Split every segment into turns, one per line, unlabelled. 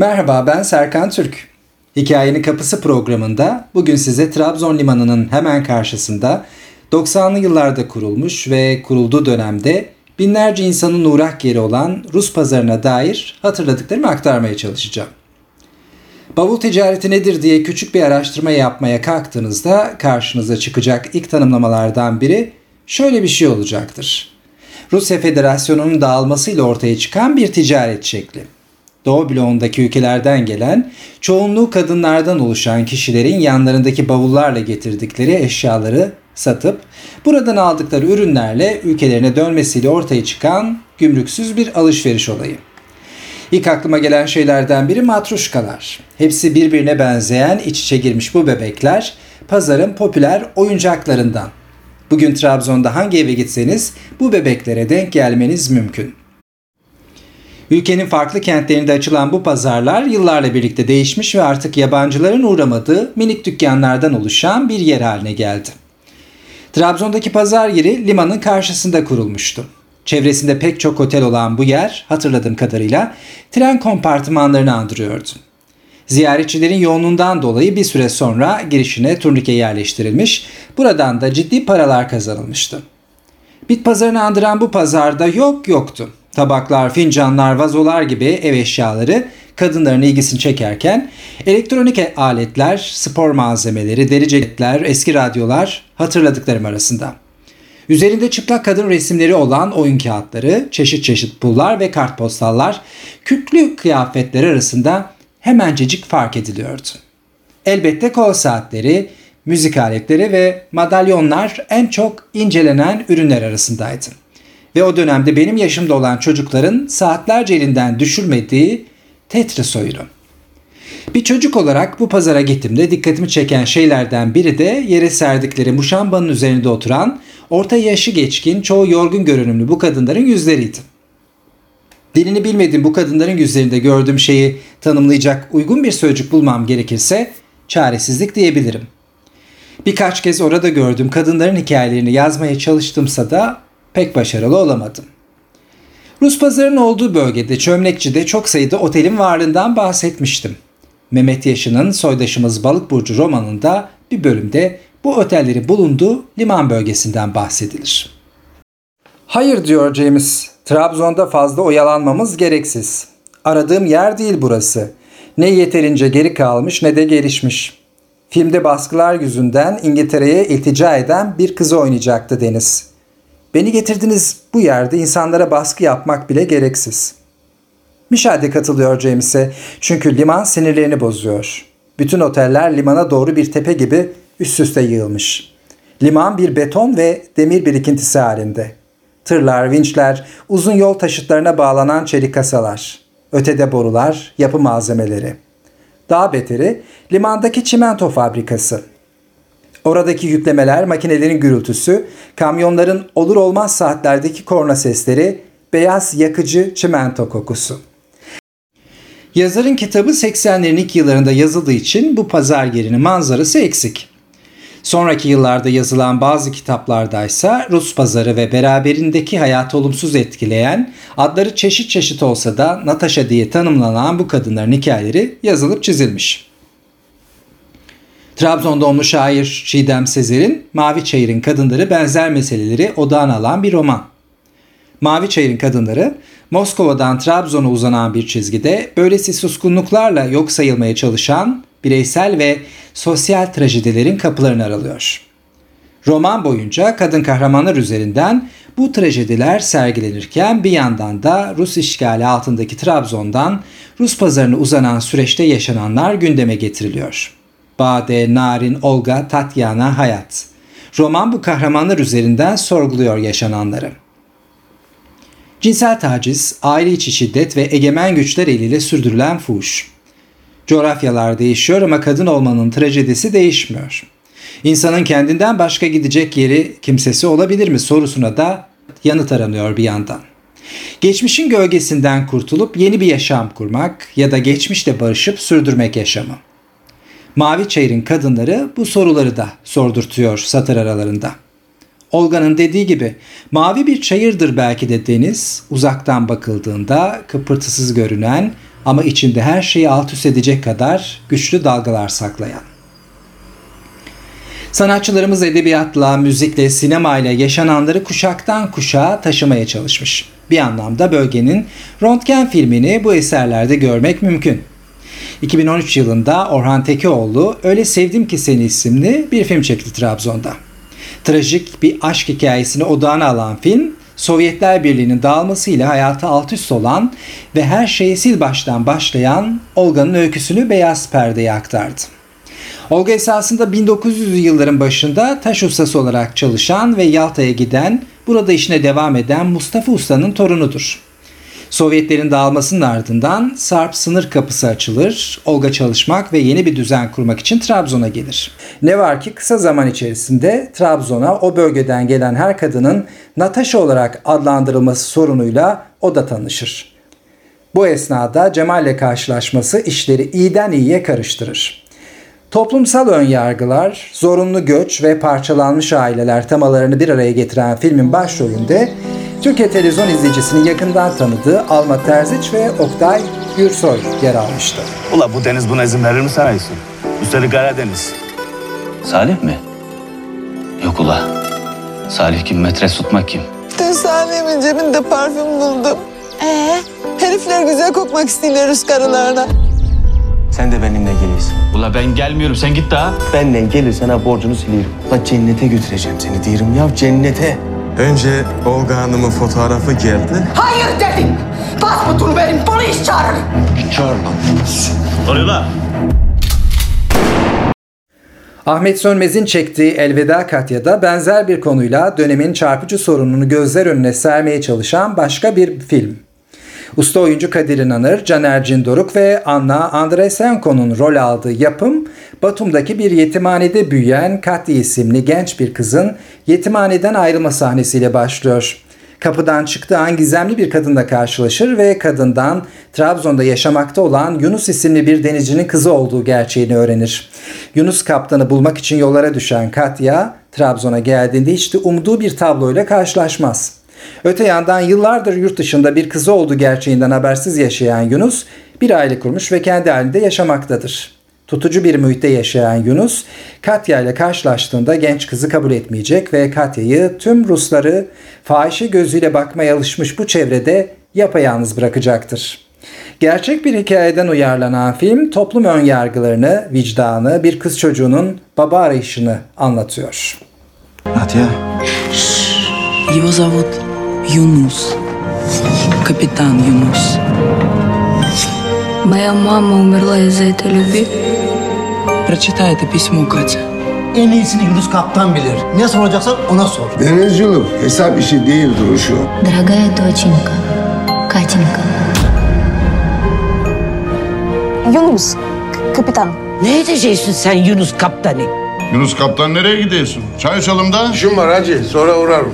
Merhaba ben Serkan Türk. Hikayenin Kapısı programında bugün size Trabzon Limanı'nın hemen karşısında 90'lı yıllarda kurulmuş ve kurulduğu dönemde binlerce insanın uğrak yeri olan Rus pazarına dair hatırladıklarımı aktarmaya çalışacağım. Bavul ticareti nedir diye küçük bir araştırma yapmaya kalktığınızda karşınıza çıkacak ilk tanımlamalardan biri şöyle bir şey olacaktır. Rusya Federasyonu'nun dağılmasıyla ortaya çıkan bir ticaret şekli. Doğu bloğundaki ülkelerden gelen, çoğunluğu kadınlardan oluşan kişilerin yanlarındaki bavullarla getirdikleri eşyaları satıp buradan aldıkları ürünlerle ülkelerine dönmesiyle ortaya çıkan gümrüksüz bir alışveriş olayı. İlk aklıma gelen şeylerden biri matruşkalar. Hepsi birbirine benzeyen iç içe girmiş bu bebekler pazarın popüler oyuncaklarından. Bugün Trabzon'da hangi eve gitseniz bu bebeklere denk gelmeniz mümkün. Ülkenin farklı kentlerinde açılan bu pazarlar yıllarla birlikte değişmiş ve artık yabancıların uğramadığı minik dükkanlardan oluşan bir yer haline geldi. Trabzon'daki pazar yeri limanın karşısında kurulmuştu. Çevresinde pek çok otel olan bu yer hatırladığım kadarıyla tren kompartımanlarını andırıyordu. Ziyaretçilerin yoğunluğundan dolayı bir süre sonra girişine turnike yerleştirilmiş, buradan da ciddi paralar kazanılmıştı. Bit pazarını andıran bu pazarda yok yoktu. Tabaklar, fincanlar, vazolar gibi ev eşyaları kadınların ilgisini çekerken elektronik aletler, spor malzemeleri, deri ceketler, eski radyolar hatırladıklarım arasında. Üzerinde çıplak kadın resimleri olan oyun kağıtları, çeşit çeşit pullar ve kartpostallar kütlü kıyafetler arasında hemencecik fark ediliyordu. Elbette kol saatleri, müzik aletleri ve madalyonlar en çok incelenen ürünler arasındaydı. Ve o dönemde benim yaşımda olan çocukların saatlerce elinden düşürmediği Tetris oyunu. Bir çocuk olarak bu pazara gittiğimde dikkatimi çeken şeylerden biri de yere serdikleri muşambanın üzerinde oturan orta yaşı geçkin çoğu yorgun görünümlü bu kadınların yüzleriydi. Dilini bilmediğim bu kadınların yüzlerinde gördüğüm şeyi tanımlayacak uygun bir sözcük bulmam gerekirse çaresizlik diyebilirim. Birkaç kez orada gördüğüm kadınların hikayelerini yazmaya çalıştımsa da pek başarılı olamadım. Rus pazarının olduğu bölgede Çömlekçi'de çok sayıda otelin varlığından bahsetmiştim. Mehmet Yaşı'nın Soydaşımız Balık Burcu romanında bir bölümde bu otelleri bulunduğu liman bölgesinden bahsedilir. Hayır diyor James, Trabzon'da fazla oyalanmamız gereksiz. Aradığım yer değil burası. Ne yeterince geri kalmış ne de gelişmiş. Filmde baskılar yüzünden İngiltere'ye iltica eden bir kızı oynayacaktı Deniz. Beni getirdiniz bu yerde insanlara baskı yapmak bile gereksiz. Michel katılıyor James'e çünkü liman sinirlerini bozuyor. Bütün oteller limana doğru bir tepe gibi üst üste yığılmış. Liman bir beton ve demir birikintisi halinde. Tırlar, vinçler, uzun yol taşıtlarına bağlanan çelik kasalar. Ötede borular, yapı malzemeleri. Daha beteri limandaki çimento fabrikası. Oradaki yüklemeler, makinelerin gürültüsü, kamyonların olur olmaz saatlerdeki korna sesleri, beyaz yakıcı çimento kokusu. Yazarın kitabı 80'lerin ilk yıllarında yazıldığı için bu pazar yerinin manzarası eksik. Sonraki yıllarda yazılan bazı kitaplardaysa Rus pazarı ve beraberindeki hayatı olumsuz etkileyen, adları çeşit çeşit olsa da Natasha diye tanımlanan bu kadınların hikayeleri yazılıp çizilmiş. Trabzon doğumlu şair Çiğdem Sezer'in Mavi Çayır'ın Kadınları benzer meseleleri odağına alan bir roman. Mavi Çayır'ın Kadınları Moskova'dan Trabzon'a uzanan bir çizgide böylesi suskunluklarla yok sayılmaya çalışan bireysel ve sosyal trajedilerin kapılarını aralıyor. Roman boyunca kadın kahramanlar üzerinden bu trajediler sergilenirken bir yandan da Rus işgali altındaki Trabzon'dan Rus pazarına uzanan süreçte yaşananlar gündeme getiriliyor. Bade, Narin, Olga, Tatyana, Hayat. Roman bu kahramanlar üzerinden sorguluyor yaşananları. Cinsel taciz, aile içi şiddet ve egemen güçler eliyle sürdürülen fuhuş. Coğrafyalar değişiyor ama kadın olmanın trajedisi değişmiyor. İnsanın kendinden başka gidecek yeri kimsesi olabilir mi sorusuna da yanıt aranıyor bir yandan. Geçmişin gölgesinden kurtulup yeni bir yaşam kurmak ya da geçmişle barışıp sürdürmek yaşamı. Mavi Çayır'ın kadınları bu soruları da sordurtuyor satır aralarında. Olga'nın dediği gibi mavi bir çayırdır belki de deniz uzaktan bakıldığında kıpırtısız görünen ama içinde her şeyi alt üst edecek kadar güçlü dalgalar saklayan. Sanatçılarımız edebiyatla, müzikle, sinemayla yaşananları kuşaktan kuşağa taşımaya çalışmış. Bir anlamda bölgenin röntgen filmini bu eserlerde görmek mümkün. 2013 yılında Orhan Tekioğlu Öyle Sevdim Ki Seni isimli bir film çekti Trabzon'da. Trajik bir aşk hikayesini odağına alan film, Sovyetler Birliği'nin dağılmasıyla hayatı alt üst olan ve her şeyi sil baştan başlayan Olga'nın öyküsünü beyaz perdeye aktardı. Olga esasında 1900'lü yılların başında taş ustası olarak çalışan ve Yalta'ya giden, burada işine devam eden Mustafa Usta'nın torunudur. Sovyetlerin dağılmasının ardından Sarp sınır kapısı açılır, Olga çalışmak ve yeni bir düzen kurmak için Trabzon'a gelir. Ne var ki kısa zaman içerisinde Trabzon'a o bölgeden gelen her kadının Natasha olarak adlandırılması sorunuyla o da tanışır. Bu esnada Cemal'le karşılaşması işleri iyiden iyiye karıştırır. Toplumsal önyargılar, zorunlu göç ve parçalanmış aileler temalarını bir araya getiren filmin başrolünde Türkiye televizyon izleyicisinin yakından tanıdığı Alma Terziç ve Oktay Gürsoy yer almıştı.
Ula bu deniz buna izin verir mi sanıyorsun? Üstelik Karadeniz.
Salih mi? Yok ula. Salih kim? Metres tutmak kim?
Tersaniyemin cebinde parfüm buldum. Ee? Herifler güzel kokmak istiyorlar Rus karılarına.
Sen de benimle geliyorsun.
Ula ben gelmiyorum. Sen git daha.
Benle gelirsen ha borcunu silerim. La cennete götüreceğim seni diyorum ya cennete.
Önce Olga Hanım'ın fotoğrafı geldi.
Hayır dedim. Pasputunu verin polis çağırın.
Oluyor lan.
Ahmet Sönmez'in çektiği Elveda Katya'da benzer bir konuyla dönemin çarpıcı sorununu gözler önüne sermeye çalışan başka bir film. Usta oyuncu Kadir İnanır, Caner Cindoruk ve Anna Andresenko'nun rol aldığı yapım, Batum'daki bir yetimhanede büyüyen Katya isimli genç bir kızın yetimhaneden ayrılma sahnesiyle başlıyor. Kapıdan çıktığı an gizemli bir kadınla karşılaşır ve kadından Trabzon'da yaşamakta olan Yunus isimli bir denizcinin kızı olduğu gerçeğini öğrenir. Yunus kaptanı bulmak için yollara düşen Katya, Trabzon'a geldiğinde hiç de umduğu bir tabloyla karşılaşmaz. Öte yandan yıllardır yurt dışında bir kızı olduğu gerçeğinden habersiz yaşayan Yunus bir aile kurmuş ve kendi halinde yaşamaktadır. Tutucu bir muhitte yaşayan Yunus, Katya ile karşılaştığında genç kızı kabul etmeyecek ve Katya'yı tüm Rusları fahişe gözüyle bakmaya alışmış bu çevrede yapayalnız bırakacaktır. Gerçek bir hikayeden uyarlanan film toplum önyargılarını, vicdanı, bir kız çocuğunun baba arayışını anlatıyor.
Natya.
Его зовут Юнус. Капитан Юнус.
Моя мама умерла из-за этой любви.
Прочитай это письмо, Катя.
En iyisini Yunus Kaptan bilir. Ne soracaksan ona sor.
Denizcilik hesap işi değil duruşu.
Дорогая доченька, Катенька.
Yunus, kapitan.
Ne edeceksin sen Yunus kaptanı?
Yunus kaptan nereye gidiyorsun? Çay içelim da. İşim var hacı sonra uğrarım.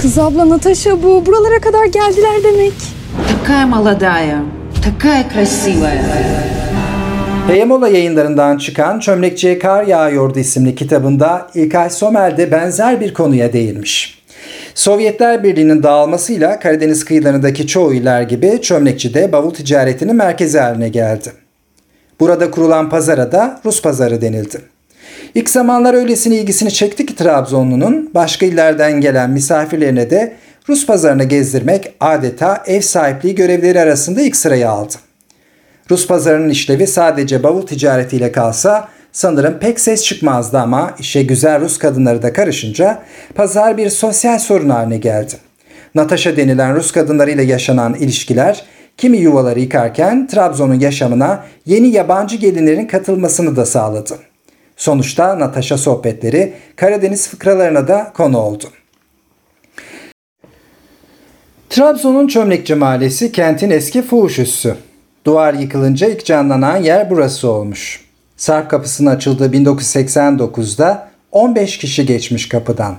Kız abla Natasha bu. Buralara kadar geldiler demek.
Такая молодая, такая красивая.
Heyemola yayınlarından çıkan Çömlekçiye Kar Yağıyordu isimli kitabında İlkay Somel de benzer bir konuya değinmiş. Sovyetler Birliği'nin dağılmasıyla Karadeniz kıyılarındaki çoğu iller gibi Çömlekçi de bavul ticaretinin merkezi haline geldi. Burada kurulan pazara da Rus pazarı denildi. İlk zamanlar öylesine ilgisini çekti ki Trabzonlu'nun başka illerden gelen misafirlerine de Rus pazarını gezdirmek adeta ev sahipliği görevleri arasında ilk sırayı aldı. Rus pazarının işlevi sadece bavul ticaretiyle kalsa sanırım pek ses çıkmazdı ama işe güzel Rus kadınları da karışınca pazar bir sosyal sorun haline geldi. Natasha denilen Rus kadınlarıyla yaşanan ilişkiler kimi yuvaları yıkarken Trabzon'un yaşamına yeni yabancı gelinlerin katılmasını da sağladı. Sonuçta Natasha sohbetleri Karadeniz fıkralarına da konu oldu. Trabzon'un Çömlekçi Mahallesi kentin eski fuhuş üssü. Duvar yıkılınca ilk canlanan yer burası olmuş. Sarp kapısının açıldığı 1989'da 15 kişi geçmiş kapıdan.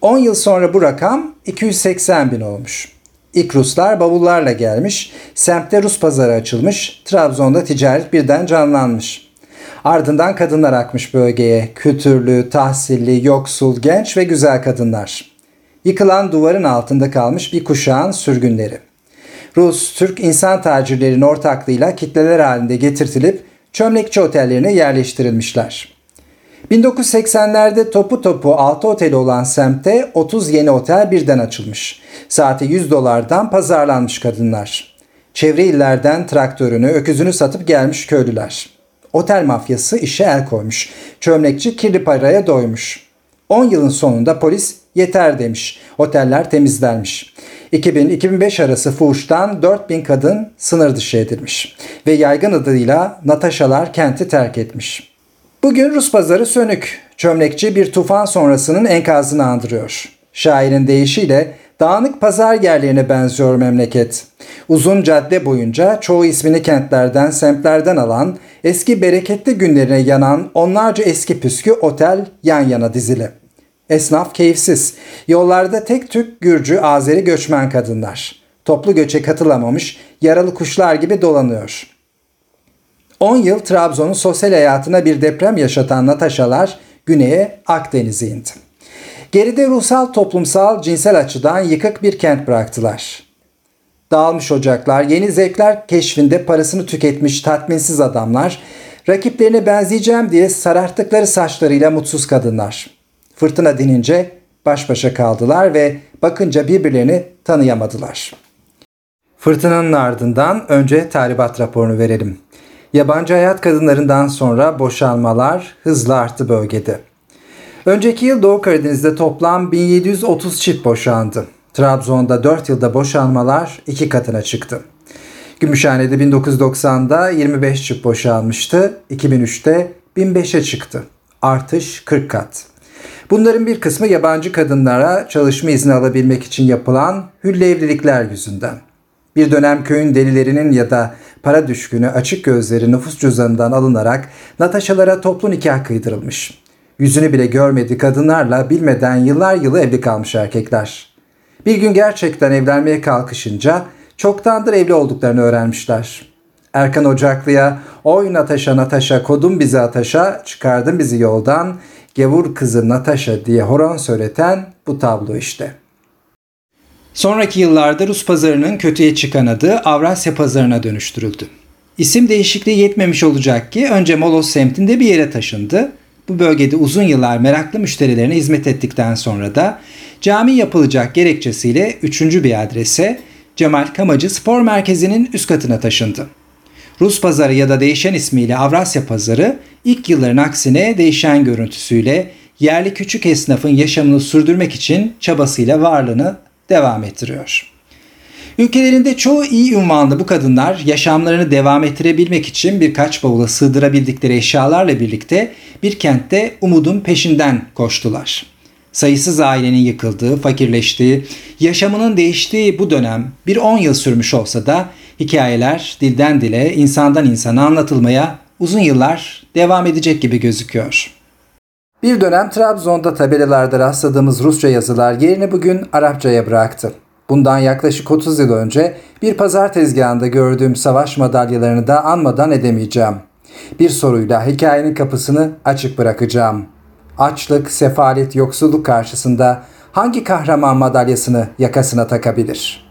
10 yıl sonra bu rakam 280 bin olmuş. İlk Ruslar bavullarla gelmiş, semtte Rus pazarı açılmış, Trabzon'da ticaret birden canlanmış. Ardından kadınlar akmış bölgeye, kültürlü, tahsilli, yoksul, genç ve güzel kadınlar. Yıkılan duvarın altında kalmış bir kuşağın sürgünleri. Rus, Türk insan tacirlerinin ortaklığıyla kitleler halinde getirtilip çömlekçi otellerine yerleştirilmişler. 1980'lerde topu topu 6 oteli olan semtte 30 yeni otel birden açılmış. Saati 100 dolardan pazarlanmış kadınlar. Çevre illerden traktörünü, öküzünü satıp gelmiş köylüler. Otel mafyası işe el koymuş. Çömlekçi kirli paraya doymuş. 10 yılın sonunda polis yeter demiş. Oteller temizlenmiş. 2000-2005 arası fuhuştan 4000 kadın sınır dışı edilmiş. Ve yaygın adıyla Nataşalar kenti terk etmiş. Bugün Rus pazarı sönük. Çömlekçi bir tufan sonrasının enkazını andırıyor. Şairin deyişiyle dağınık pazar yerlerine benziyor memleket. Uzun cadde boyunca çoğu ismini kentlerden, semtlerden alan, eski bereketli günlerine yanan onlarca eski püskü otel yan yana dizili. Esnaf keyifsiz. Yollarda tek Türk, Gürcü, Azeri göçmen kadınlar. Toplu göçe katılamamış, yaralı kuşlar gibi dolanıyor. 10 yıl Trabzon'un sosyal hayatına bir deprem yaşatan Nataşalar güneye Akdeniz'e indi. Geride ruhsal, toplumsal, cinsel açıdan yıkık bir kent bıraktılar. Dağılmış ocaklar, yeni zevkler keşfinde parasını tüketmiş tatminsiz adamlar, rakiplerine benzeyeceğim diye sararttıkları saçlarıyla mutsuz kadınlar. Fırtına dinince baş başa kaldılar ve bakınca birbirlerini tanıyamadılar. Fırtınanın ardından önce tahribat raporunu verelim. Yabancı hayat kadınlarından sonra boşalmalar hızla arttı bölgede. Önceki yıl Doğu Karadeniz'de toplam 1730 çift boşandı. Trabzon'da 4 yılda boşanmalar iki katına çıktı. Gümüşhane'de 1990'da 25 çift boşanmıştı. 2003'te 1005'e çıktı. Artış 40 kat. Bunların bir kısmı yabancı kadınlara çalışma izni alabilmek için yapılan hülle evlilikler yüzünden. Bir dönem köyün delilerinin ya da para düşkünü açık gözleri nüfus cüzdanından alınarak Nataşalara toplu nikah kıydırılmış. Yüzünü bile görmediği kadınlarla bilmeden yıllar yılı evli kalmış erkekler. Bir gün gerçekten evlenmeye kalkışınca çoktandır evli olduklarını öğrenmişler. Erkan Ocaklı'ya oy Nataşa Nataşa kodum bizi ataşa çıkardın bizi yoldan gevur kızı Nataşa diye horon söyleten bu tablo işte. Sonraki yıllarda Rus pazarının kötüye çıkan adı Avrasya pazarına dönüştürüldü. İsim değişikliği yetmemiş olacak ki önce Molos semtinde bir yere taşındı. Bu bölgede uzun yıllar meraklı müşterilerine hizmet ettikten sonra da cami yapılacak gerekçesiyle üçüncü bir adrese Cemal Kamacı Spor Merkezi'nin üst katına taşındı. Rus pazarı ya da değişen ismiyle Avrasya pazarı ilk yılların aksine değişen görüntüsüyle yerli küçük esnafın yaşamını sürdürmek için çabasıyla varlığını devam ettiriyor. Ülkelerinde çoğu iyi ünvanlı bu kadınlar yaşamlarını devam ettirebilmek için birkaç bavula sığdırabildikleri eşyalarla birlikte bir kentte umudun peşinden koştular. Sayısız ailenin yıkıldığı, fakirleştiği, yaşamının değiştiği bu dönem bir 10 yıl sürmüş olsa da hikayeler dilden dile, insandan insana anlatılmaya uzun yıllar devam edecek gibi gözüküyor. Bir dönem Trabzon'da tabelalarda rastladığımız Rusça yazılar yerini bugün Arapçaya bıraktı. Bundan yaklaşık 30 yıl önce bir pazar tezgahında gördüğüm savaş madalyalarını da anmadan edemeyeceğim. Bir soruyla hikayenin kapısını açık bırakacağım. Açlık, sefalet, yoksulluk karşısında hangi kahraman madalyasını yakasına takabilir?''